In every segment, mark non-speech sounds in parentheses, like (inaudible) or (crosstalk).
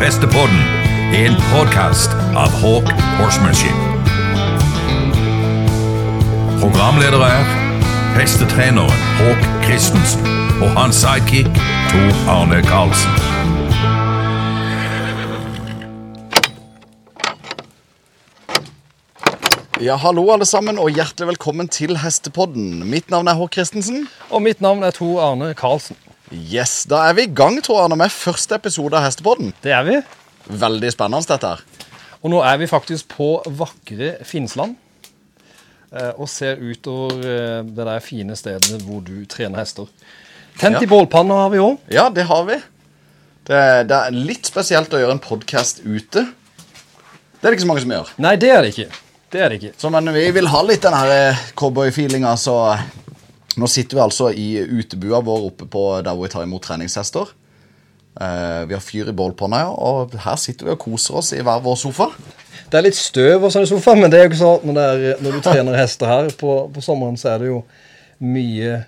Hestepodden en podkast av Hawk Horsemanship. Programleder er hestetreneren Hawk Christensen og hans sidekick Tor Arne Karlsen. Ja, hallo alle sammen, og hjertelig velkommen til Hestepodden. Mitt navn er Håk Christensen. Og mitt navn er Tor Arne Karlsen. Yes, Da er vi i gang tror jeg, med første episode av Hestepodden. Det er vi. Veldig spennende, dette her. Og nå er vi faktisk på vakre Finnsland. eh, Og ser utover eh, det der fine stedet hvor du trener hester. Tent Ja. i bålpanna har vi òg. Ja, det har vi. Det, det er litt spesielt å gjøre en podkast ute. Det er det ikke så mange som gjør. Nei, det er det ikke. Det er det ikke. Så, men vi vil ha litt den eh, cowboy-feelinga, så Nå sitter vi altså i utebua vår oppe på der hvor vi tar imot treningshester. Eh, vi har fyr i bålpanna, ja, og her sitter vi og koser oss i hver vår sofa. Det er litt støv og sånn i sofaen, men det er jo ikke sånn når, er, når du trener hester her på, på sommeren, så er det jo mye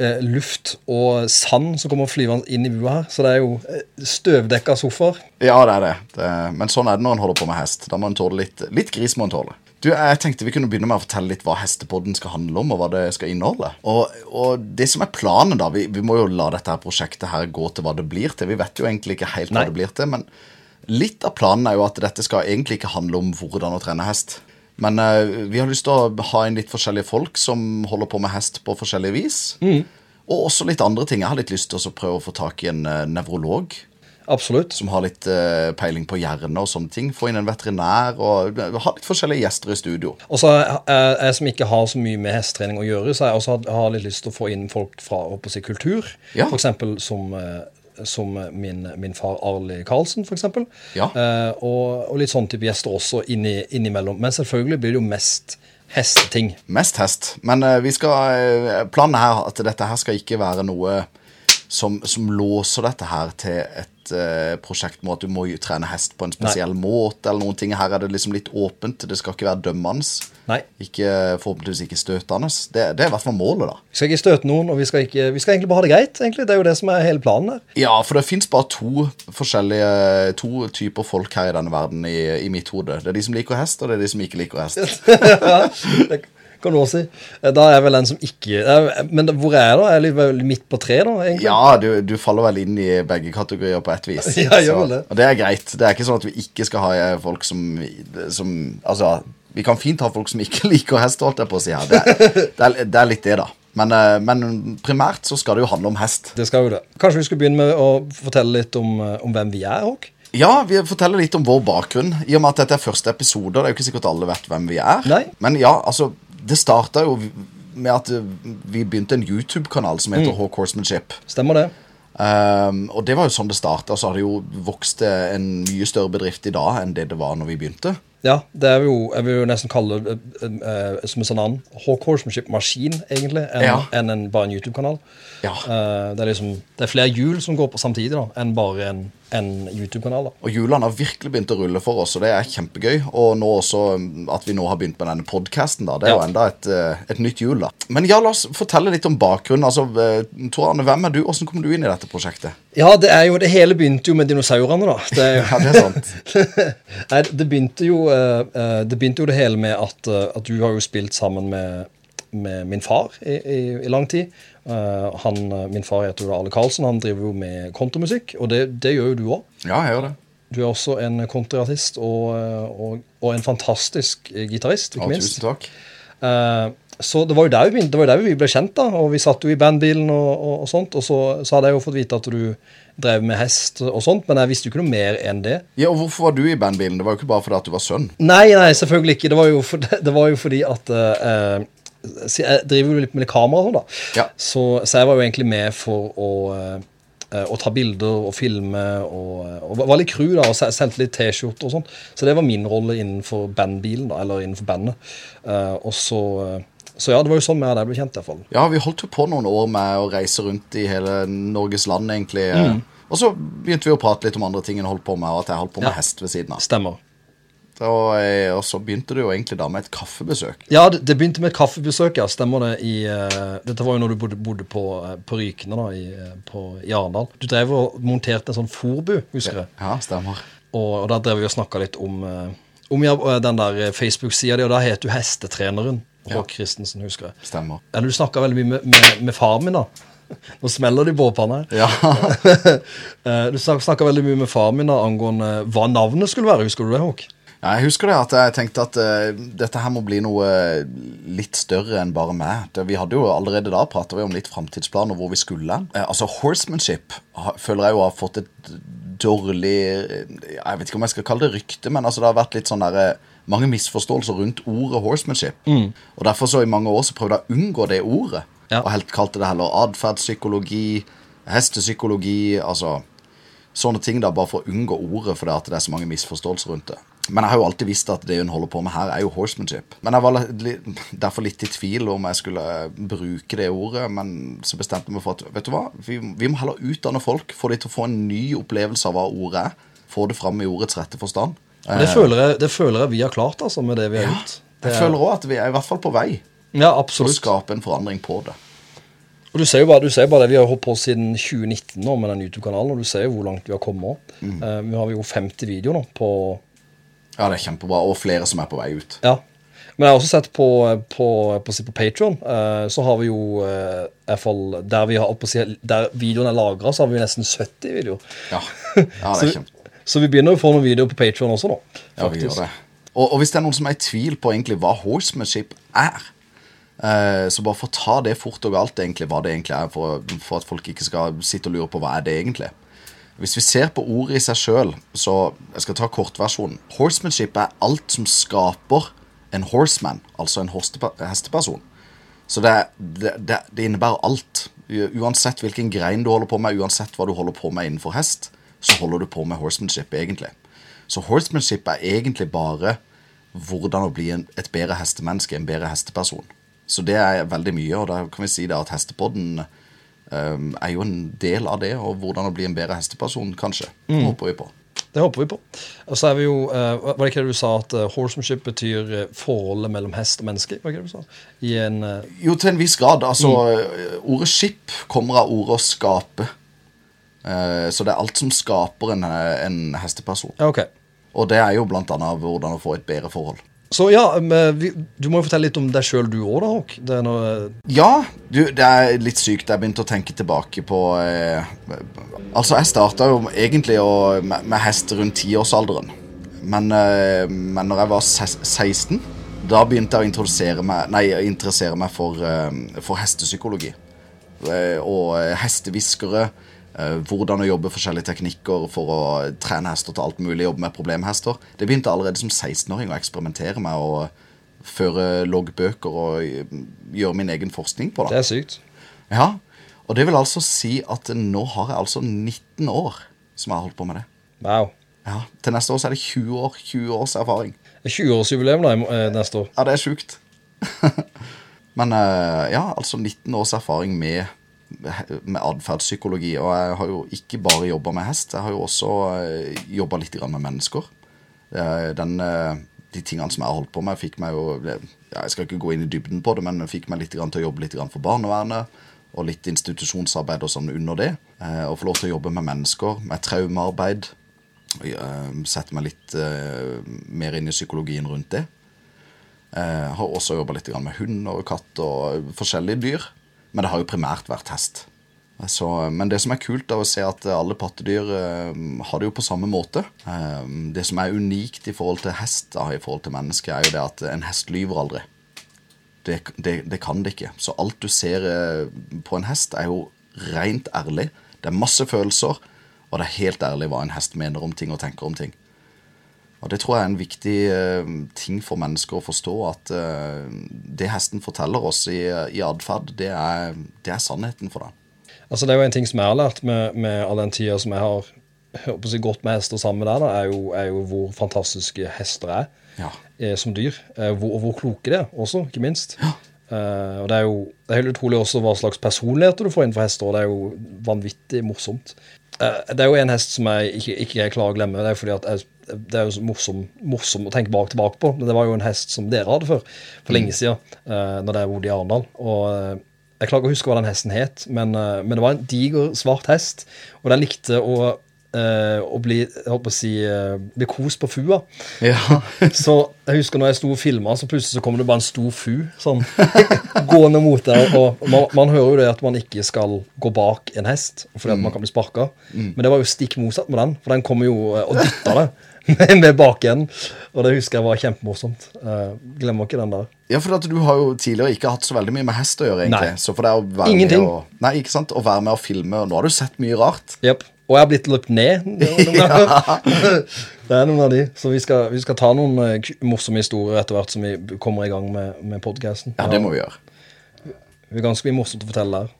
eh, luft og sand som kommer flyvende inn i bua her. Så det er jo eh, støvdekka sofaer. Ja, det er det. det. Men sånn er det når en holder på med hest. Da må en tåle litt, litt gris. må en tåle. Du, Jeg tenkte vi kunne begynne med å fortelle litt hva Hestepodden skal handle om, og hva det skal inneholde. Og, og det som er planen, da Vi, vi må jo la dette her prosjektet her gå til hva det blir til. Vi vet jo egentlig ikke helt hva Nei. det blir til, men litt av planen er jo at dette skal egentlig ikke handle om hvordan å trene hest. Men uh, vi har lyst til å ha inn litt forskjellige folk som holder på med hest på forskjellig vis. Og også litt andre ting. Jeg har litt lyst til å prøve å få tak i en uh, nevrolog Absolutt. som har litt uh, peiling på hjerne og sånne ting. Få inn en veterinær og ha litt forskjellige gjester i studio. Og så er er jeg som ikke har så mye med hestetrening å gjøre, så jeg også har- har litt lyst til å få inn folk fra jeg, kultur. Ja. Eksempel som, uh, som min, min far Arli Karlsen, eksempel. Ja. Eh, og, og litt sånn type gjester også inni, innimellom. Men selvfølgelig blir det jo mest hesteting. Mest hest. Men eh, vi skal, eh, planen er at dette her skal ikke være noe som, som låser dette her til et eh, prosjekt med at du må jo trene hest på en spesiell måte. eller noen ting. Her er det liksom litt åpent. Det skal ikke være dømmende. Nei. Ikke, forhåpentligvis ikke støtende. Det, det er i hvert fall målet, da. Vi skal ikke støte noen, og vi skal, ikke, vi skal egentlig bare ha det greit. egentlig. Det er jo det som er hele planen her. Ja, for det fins bare to forskjellige To typer folk her i denne verden i, i mitt hode. Det er de som liker hest, og det er de som ikke liker hest. (laughs) ja, det kan du også si. Eh, Da er jeg vel en som ikke eh, Men hvor er jeg da? Jeg er litt midt på tre, da? egentlig. Ja, du, du faller vel inn i begge kategorier på et vis. (laughs) Ja, jeg gjør vel det. Og det er greit. Det er ikke sånn at vi ikke skal ha eh, folk som, som Altså, vi kan fint ha folk som ikke (laughs) liker hest, holdt jeg på å si her. Det, det, er, det er litt det, da. Men, men primært så skal det jo handle om hest. Det skal jo det. Kanskje vi skulle begynne med å fortelle litt om, om hvem vi er, Håk? Ja, vi forteller litt om vår bakgrunn. I og med at dette er første episode, det er jo ikke sikkert alle vet hvem vi er. Nei. Men ja, altså, det starta jo med at vi begynte en YouTube-kanal som Mm. heter Hawk Horsemanship. Stemmer det? Um, og det var jo sånn det starta. Så har det jo vokst til en mye større bedrift i dag enn det det var når vi begynte. Ja, det er jo, jeg vil jo nesten kalle det uh, uh, som en sånn annen Hawk Horsemanship-maskin, egentlig, enn Ja. en, en, bare en YouTube-kanal. Ja. Uh, det er liksom, det er flere hjul som går på samtidig, da, enn bare en, en YouTube-kanal. da. Og hjulene har virkelig begynt å rulle for oss, og det er kjempegøy. Og nå også at vi nå har begynt med denne podkasten. Det er jo enda et, eh, et nytt hjul, da. Men ja, la oss fortelle litt om bakgrunnen. Altså, eh, Tor Arne, hvem er du? Hvordan kom du inn i dette prosjektet? Ja, det er jo, det hele begynte jo med dinosaurene, da. Det jo, Ja, det er sant. (laughs) Nei, det begynte jo eh, Det begynte jo det hele med at, at du har jo spilt sammen med, med min far i, i, i lang tid. Eh, han, eh, min far heter jo Arle Karlsen. Han driver jo med kontramusikk, og det, det gjør jo du òg. Ja, jeg gjør det. Du er også en kontraartist og, eh, og, og en fantastisk gitarist, ikke Ja, minst. tusen takk. Så det var jo der vi, det var jo der vi ble kjent, da. Og vi satt jo i bandbilen og, og, og sånt. Og så, så hadde jeg jo fått vite at du drev med hest og sånt, men jeg visste jo ikke noe mer enn det. Ja, og Hvorfor var du i bandbilen? Det var jo ikke bare fordi at du var sønn. Nei, nei, selvfølgelig ikke. Det var jo, for, (laughs) det var jo fordi at eh, Jeg driver jo litt med kamera og sånn, da. Ja. Så, så jeg var jo egentlig med for å, eh, å ta bilder og filme og, og var litt crew da, og sendte litt T-skjorter og sånn. Så det var min rolle innenfor bandbilen, da, eller innenfor bandet. Eh, og så, eh, så ja, det var jo sånn vi og deg ble kjent, i hvert fall. Ja, vi holdt jo på noen år med å reise rundt i hele Norges land, egentlig. Mm. Og så begynte vi å prate litt om andre ting enn holdt på med, og at jeg holdt på med Ja. hest ved siden av. Stemmer. Og, eh, og så begynte det jo egentlig da med et kaffebesøk. Ja, det, det begynte med et kaffebesøk, ja. Stemmer det. I, uh, dette var jo når du bodde, bodde på, uh, på Rykene, da, i, på, i Arendal. Du drev og monterte en sånn forbu, husker jeg. Ja, stemmer. Og, og da drev vi og snakka litt om, uh, om ja, den der Facebook-sida di, og da het du Hestetreneren. Håk Christensen, husker jeg. Stemmer. Eller du snakka veldig mye med, med, med faren min, da. Nå smeller det i båtpanna her. Ja. (laughs) Du snakka veldig mye med faren min da, angående hva navnet skulle være. Husker du det, Håk? Jeg husker det at jeg tenkte at uh, dette her må bli noe eh, litt større enn bare meg. Det, vi hadde jo Allerede da prata om litt framtidsplaner hvor vi skulle. Uh, altså Horsemanship ha, føler jeg jo har fått et dårlig Jeg vet ikke om jeg skal kalle det rykte, men altså det har vært litt sånn der, eh, mange misforståelser rundt ordet horsemanship. Og Derfor så i mange år så prøvde jeg å unngå det ordet. Ja. Og helt kalte det heller atferdspsykologi, hestepsykologi altså sånne ting da, bare for å unngå ordet, fordi det er så mange misforståelser rundt det. Men jeg har jo alltid visst at det hun holder på med her, er jo horsemanship. Men jeg var derfor litt i tvil om jeg skulle bruke det ordet, men så bestemte jeg meg for at vet du hva, vi, vi må heller utdanne folk, få de til å få en ny opplevelse av hva ordet er, få det fram i ordets rette forstand. Det føler, jeg, det føler jeg vi har klart, altså, med det vi har gjort. Det Jeg er- føler òg at vi er i hvert fall på vei Ja, absolutt. å skape en forandring på det. Og du ser jo bare, du ser bare det, Vi har holdt på siden 2019 nå med den YouTube-kanalen, og du ser jo hvor langt vi har kommet. Mm. Uh, vi har jo 50 videoer nå på Ja, det er kjempebra, og flere som er på vei ut. Ja. Men jeg har også sett på, på, på, på Patreon, eh, så har vi jo eh, i hvert fall der, vi har, på der videoen er lagra, så har vi nesten 70 videoer. Ja, (laughs) ja det er kjempe... så vi begynner å få noen videoer på Patreon også nå. Ja, vi gjør det. Og, og hvis det er noen som er i tvil på egentlig hva horsemanship er, eh, så bare for å ta det fort og galt, egentlig, hva det egentlig er, for, for at folk ikke skal sitte og lure på hva er det egentlig. Hvis vi ser på ordet i seg sjøl, så jeg skal ta kortversjonen. Horsemanship er alt som skaper en horseman, altså en hesteperson. Så det, det, det, innebærer alt. Uansett hvilken grein du holder på med, uansett hva du holder på med innenfor hest, så holder du på med horsemanship, egentlig. Så horsemanship er egentlig bare hvordan å bli en, et bedre hestemenneske, en bedre hesteperson. Så det er veldig mye, og da kan vi si det at hestepodden er jo en del av det, og hvordan å bli en bedre hesteperson, kanskje. Det håper vi på. Det håper vi på. Og så er vi jo, eh, Var det ikke det du sa, at eh, horsemanship betyr eh, forholdet mellom hest og menneske? Var det ikke det du sa? I en Jo, til en viss grad. Altså, ordet skip kommer av ordet å skape. Så det er alt som skaper en, en hesteperson. Okay. Og det er jo blant annet hvordan å få et bedre forhold. Så ja, du må jo fortelle litt om deg sjøl du òg, da, Håk. Noe, Ja, du, det er litt sykt. Jeg begynte å tenke tilbake på eh, Altså, jeg starta jo egentlig å, med, med hest rundt tiårsalderen. Men, eh, men når jeg var 16, da begynte jeg å meg, nei, interessere meg for, eh, for hestepsykologi. Eh, og eh, hestehviskere. Eh, hvordan å jobbe forskjellige teknikker for å trene hester til alt mulig. Jobbe med problemhester. Det begynte allerede som 16-åring å eksperimentere med å føre loggbøker og eh, gjøre min egen forskning på det. det er sykt. Ja, og det vil altså si at nå har jeg altså 19 år som jeg har holdt på med det. Wow. Ja, Til neste år så er det 20 år 20 års erfaring. Det er 20-årsjubileum da, i må- eh, neste år. Ja, det er sjukt. (laughs) Men ja, altså 19 års erfaring med, med atferdspsykologi. Og jeg har jo ikke bare jobba med hest, jeg har jo også uh, jobba litt med mennesker. Eh, den, eh, de tingene som jeg har holdt på med, fikk meg jo Jeg skal ikke gå inn i dybden på det, men fikk meg litt til å jobbe litt for barnevernet. Og litt institusjonsarbeid og sånn under det. Eh, og få lov til å jobbe med mennesker, med traumearbeid. Eh, Sette meg litt eh, mer inn i psykologien rundt det. Jeg har også jobba litt med hund og katt og forskjellige dyr. Men det har jo primært vært hest. Så, men det som er kult, er å se at alle pattedyr eh, har det jo på samme måte. Eh, det som er unikt i forhold til hest da, i forhold til menneske, er jo det at en hest lyver aldri. Det, det, det kan det ikke. Så alt du ser eh, på en hest, er jo rent ærlig. Det er masse følelser, og det er helt ærlig hva en hest mener om ting og tenker om ting. Og Det tror jeg er en viktig uh, ting for mennesker å forstå. At uh, det hesten forteller oss i, i atferd, det, det er sannheten for det. Altså, det er jo en ting som jeg har lært med, med all den tida som jeg har å si, gått med hester sammen med deg, er jo, er jo hvor fantastiske hester er Ja. eh, som dyr. Hvor, og hvor kloke de er også, ikke minst. Eh, og det er jo det er helt utrolig også hva slags personligheter du får inn for hester, og det er jo vanvittig morsomt. Uh, det er jo en hest som jeg ikke, ikke klarer å glemme. Det er fordi at jeg, det er jo så morsom, morsom å tenke bak tilbake på. Men det var jo en hest som dere hadde før, for lenge siden, uh, når dere bodde i Arendal. Og uh, jeg klarer ikke å huske hva den hesten het, men, uh, men, det var en diger, svart hest. Og den likte å Uh, og bli, jeg håper å si, uh, bli kost på fua. Ja. (laughs) så jeg husker når jeg sto og filma, så plutselig så kommer det bare en stor fu sånn, (laughs) gående mot deg. Og man, man, hører jo det at man ikke skal gå bak en hest fordi at mm. man kan bli sparka. Mm. Men det var jo stikk motsatt med den, for den kommer jo uh, og dytter deg. (laughs) Med, med bakenden. Og det husker jeg var kjempemorsomt. Uh, glemmer ikke den der. Ja, for at du har jo tidligere ikke hatt så veldig mye med hest å gjøre, egentlig. Nei. Så for det å være Ingenting. Med og, nei, ikke sant? Å være med og filme, og nå har du sett mye rart. Yep. Og jeg har blitt løpt ned (laughs) det er noen av de. Så vi skal, vi skal ta noen uh, morsomme historier etter hvert som vi kommer i gang med, med podkasten. Ja, det må vi gjøre. Det er ganske mye morsomt å fortelle der.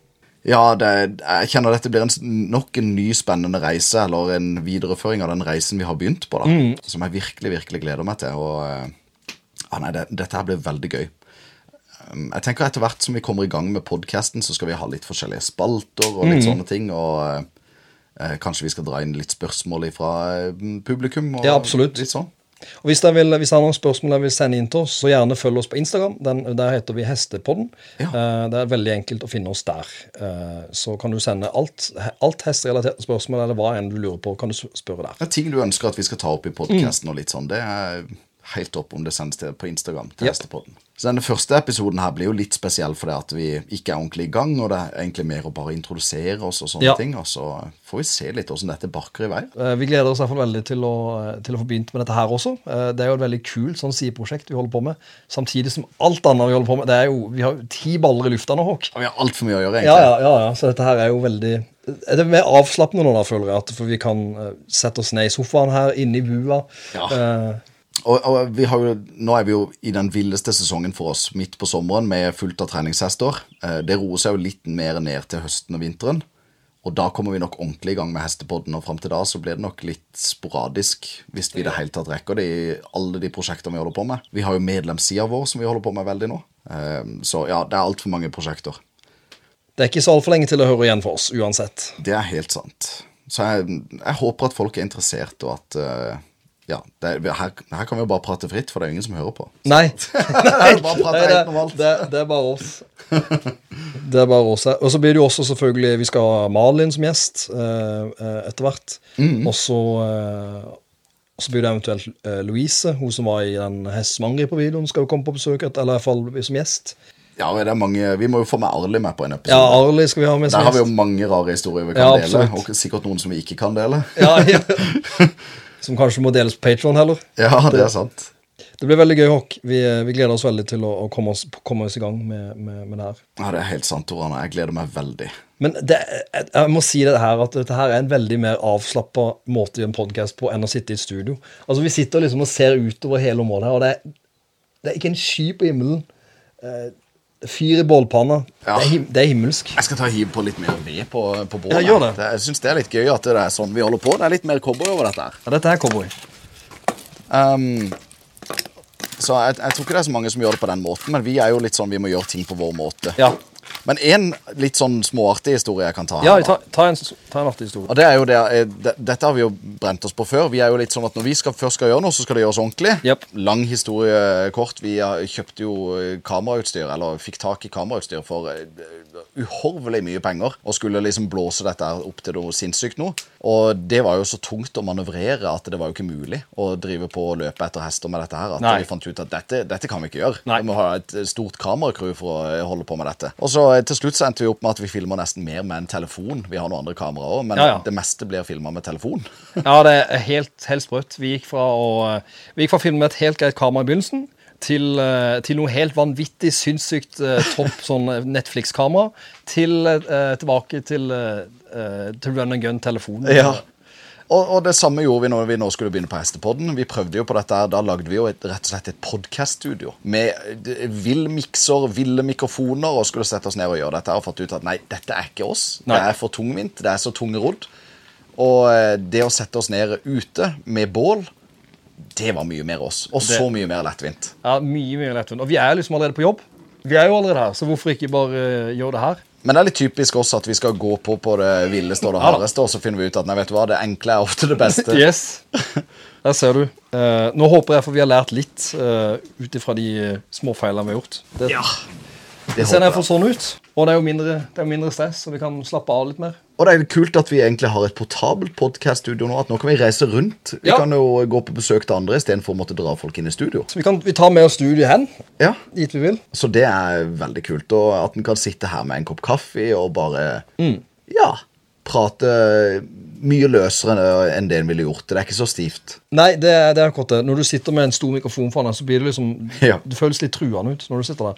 Ja, det, jeg kjenner dette blir en, nok en ny spennende reise, eller en videreføring av den reisen vi har begynt på, da. Mm. Som jeg virkelig, virkelig gleder meg til. Og ja, nei, det, dette her blir veldig gøy. Um, jeg tenker etter hvert som vi kommer i gang med podkasten, så skal vi ha litt forskjellige spalter og litt mm. sånne ting. Og eh, kanskje vi skal dra inn litt spørsmål fra eh, publikum. Og ja, absolutt. Litt sånn. Og hvis dere, vil, hvis dere har noen spørsmål dere vil sende inn til oss, så gjerne følg oss på Instagram. Den, der heter vi Hestepodden. Ja. Uh, det er veldig enkelt å finne oss der. Så kan du sende alt, alt hesterelaterte spørsmål eller hva enn du lurer på, kan du spørre der. Det er ting du ønsker at vi skal ta opp i podkasten og litt sånn. Det er helt opp om det sendes til på Instagram. til Yep. Hestepodden. Så denne første episoden her blir jo litt spesiell fordi at vi ikke er ordentlig i gang, og det er egentlig mer å bare introdusere oss og sånne Ja. ting, og så får vi se litt hvordan dette barker i vei. Uh, vi gleder oss i hvert fall veldig til å, til å få begynt med dette her også. Uh, det er jo et veldig kult sånn sideprosjekt vi holder på med. Samtidig som alt annet vi holder på med. Det er jo, Vi har jo ti baller i lufta nå, Håk. Og vi har altfor mye å gjøre, egentlig. ja, ja, ja, så dette her er jo veldig er Det er mer avslappende nå, da, føler jeg. At, for vi kan eh, sette oss ned i sofaen her, inne i bua. Ja. Eh, Og, og vi har jo, nå er vi jo i den villeste sesongen for oss midt på sommeren med fullt av treningshester. Eh, Det roer seg jo litt mer ned til høsten og vinteren. Og da kommer vi nok ordentlig i gang med hestepodden, og fram til da så blir det nok litt sporadisk, hvis vi i det hele tatt rekker det i alle de prosjektene vi holder på med. Vi har jo medlemssida vår som vi holder på med veldig nå. Eh, Så ja, det er altfor mange prosjekter. det er ikke så altfor lenge til å høre igjen for oss, uansett. Det er helt sant. Så jeg, jeg håper at folk er interessert, og at eh, Ja, det, her, her kan vi jo bare prate fritt, for det er ingen som hører på. (laughs) (laughs) Nei. Bare Nei, det, det, det er bare oss. Det er bare oss. Og så blir det jo også selvfølgelig Vi skal ha Malin som gjest eh, eh, etter hvert. Mm. Og så eh, blir det eventuelt eh, Louise, hun som var i den Hest som angriper-videoen, skal jo komme på besøk, eller i hvert fall som gjest. Ja, det er mange, Vi må jo få med Arli med på en episode. Ja. Arli skal vi ha med Der har vi jo mange rare historier vi kan Ja, dele, og sikkert noen som vi ikke kan dele. Ja, ja. (laughs) Som kanskje må deles på Patron heller. Ja, det er sant. Det blir veldig gøy, Håk. Vi, vi gleder oss veldig til å, å komme, oss, komme oss i gang med, med, med det her. Ja, Det er helt sant, Torane. Jeg gleder meg veldig. Men det, jeg, jeg må si det her, at dette her er en veldig mer avslappa måte å gjøre en podkast på enn å sitte i et studio. Altså Vi sitter liksom og ser utover hele området her, og det er, det er ikke en sky på himmelen. Fyr i bålpanna. Ja. Det, det er himmelsk. Jeg skal ta og hive på litt mer ved på, på bålet. Jeg, det. det. Jeg syns det er litt gøy at det er sånn vi holder på. Det er litt mer cowboy over dette her. Ja, dette er cowboy. Um, så jeg, jeg tror ikke det er så mange som gjør det på den måten, men vi er jo litt sånn vi må gjøre ting på vår måte. Ja, Men en litt sånn småartig historie jeg kan ta ja her, ta, ta, en, ta en artig historie. Og det er jo det, eh, det, Dette har vi jo brent oss på før. Vi er jo litt sånn at Når vi skal, først skal gjøre noe, så skal det gjøres ordentlig. Yep. Lang historie kort. Vi kjøpte jo eh, kamerautstyr, eller fikk tak i kamerautstyr for eh, uhorvelig mye penger. Og skulle liksom blåse dette opp til noe sinnssykt nå. Og det var jo så tungt å manøvrere at det var jo ikke mulig å drive på og løpe etter hester med dette her. At Nei. vi fant ut at dette, dette kan vi ikke gjøre. Nei. Vi må ha et eh, stort kameracrew for å eh, holde på med dette. Og så eh, til slutt så endte vi opp med at vi filmer nesten mer med en telefon. Vi har noen andre kameraer òg, men Ja, ja. det meste blir filma med telefon. (laughs) Ja, det er helt, helt sprøtt. Vi gikk fra å Vi gikk fra å filme med et helt greit kamera i begynnelsen til, eh, til noe helt vanvittig sinnssykt eh, topp (laughs) sånn Netflix-kamera. Til tilbake til, til run and gun-telefon. Og, og det samme gjorde vi når vi nå skulle begynne på Hestepodden. Vi prøvde jo på dette, her, Da lagde vi jo et, rett og slett et podkaststudio med eh, vill mikser, ville mikrofoner, og skulle sette oss ned og gjøre dette. Og fått ut at nei, dette er ikke oss. Nei. Det er for tungvint. Det er så tungrodd. Og eh, det å sette oss ned ute med bål, det var mye mer oss. Og så mye mer lettvint. Ja, mye mye lettvint. Og vi er liksom allerede på jobb. Vi er jo allerede her, så hvorfor ikke bare eh, gjøre det her? Men det er litt typisk også at vi skal gå på på det villeste og det hardeste, og så finner vi ut at nei, vet du hva, det enkle er ofte det beste. (laughs) Yes. Der ser du. Eh, nå håper jeg for vi har lært litt uh, ut ifra de uh, småfeilene vi har gjort. Det, Ja, det ser jeg. sånn ut. Og det er jo mindre, det er mindre stress, så vi kan slappe av litt mer. Og det er kult at vi egentlig har et portabelt podcaststudio nå. At nå kan vi reise rundt. Vi Ja. kan jo gå på besøk til andre istedenfor å måtte dra folk inn i studio. Så vi kan vi tar med oss studiet hen, Ja, dit vi vil. Så det er veldig kult. Og at en kan sitte her med en kopp kaffe og bare Mm. Ja, prate mye løsere enn det en ville gjort. Det er ikke så stivt. Nei, det, er- det er akkurat det. Når du sitter med en stor mikrofon foran deg, så blir det liksom Ja. Det føles litt truende ut når du sitter der.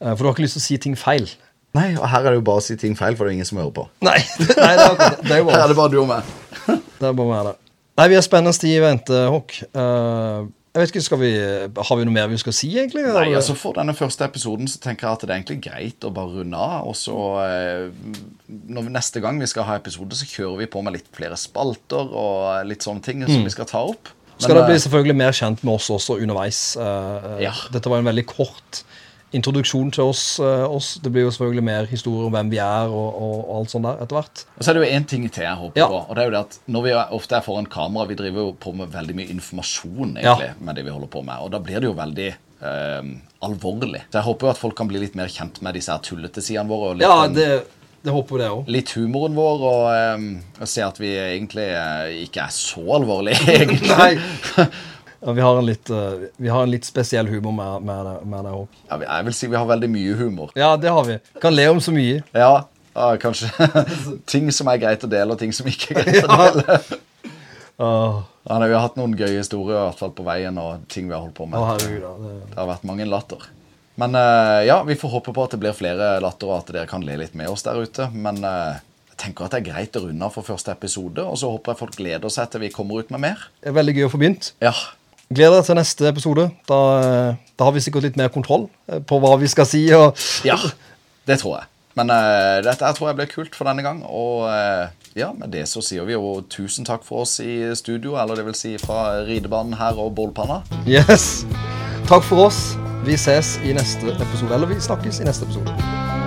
Eh, for du har ikke lyst til å si ting feil. Nei, og her er det jo bare å si ting feil, for det er ingen som hører på. Nei, (laughs) nei det er det. Det er jo Her er det bare du og meg. (laughs) det er bare meg, det. Nei, vi har spennende tid i vente, Håk. Eh, jeg vet ikke, skal vi Har vi noe mer vi skal si, egentlig? Nei, altså For denne første episoden så tenker jeg at det er egentlig greit å bare runde av. Og så eh, når vi, Neste gang vi skal ha episode, så kjører vi på med litt flere spalter og litt sånne ting som vi skal ta opp. Men, Skal dere bli eh, selvfølgelig mer kjent med oss også underveis. Eh, eh, Ja. Dette var en veldig kort introduksjon til oss, eh, oss. Det blir jo selvfølgelig mer historier om hvem vi er og, og, og alt sånt der etter hvert. Og så er det jo én ting til jeg håper Ja. på. og det er jo det at Når vi ofte er foran kamera, vi driver jo på med veldig mye informasjon egentlig, med det vi holder på med. Og da blir det jo veldig eh, alvorlig. Så jeg håper jo at folk kan bli litt mer kjent med disse her tullete sidene våre. Og litt, Ja, det, det håper det også. litt humoren vår, og, um, og se at vi egentlig uh, ikke er så alvorlige, (laughs) egentlig. (laughs) Ja, vi, har en litt, uh, vi har en litt spesiell humor med, med, med det òg. Ja, jeg vil si vi har veldig mye humor. Ja, det har vi. Kan le om så mye. Ja, ja kanskje (laughs) ting som er greit å dele, og ting som ikke er greit å (laughs) dele. Åh, Ja, nei, vi har hatt noen gøye historier i hvert fall på veien, og ting vi har holdt på med. Oh, herregud, ja, Det, Det har vært mange latter. Men uh, ja, vi får håpe på at det blir flere latter, og at dere kan le litt med oss der ute. Men uh, tenker at det er greit å runde av for første episode, og så håper jeg folk gleder seg til vi kommer ut med mer. det er veldig gøy å få begynt. Ja, Gleder deg til neste episode. Da, eh, da har vi sikkert litt mer kontroll eh, på hva vi skal si. Og, ja det tror jeg. Men uh, dette her tror jeg blir kult for denne gang. Og uh, ja, med det så sier vi jo tusen takk for oss i studio, eller det vil si fra ridebanen her og Bålpanna. yes. Takk for oss. Vi ses i neste episode. Eller vi snakkes i neste episode.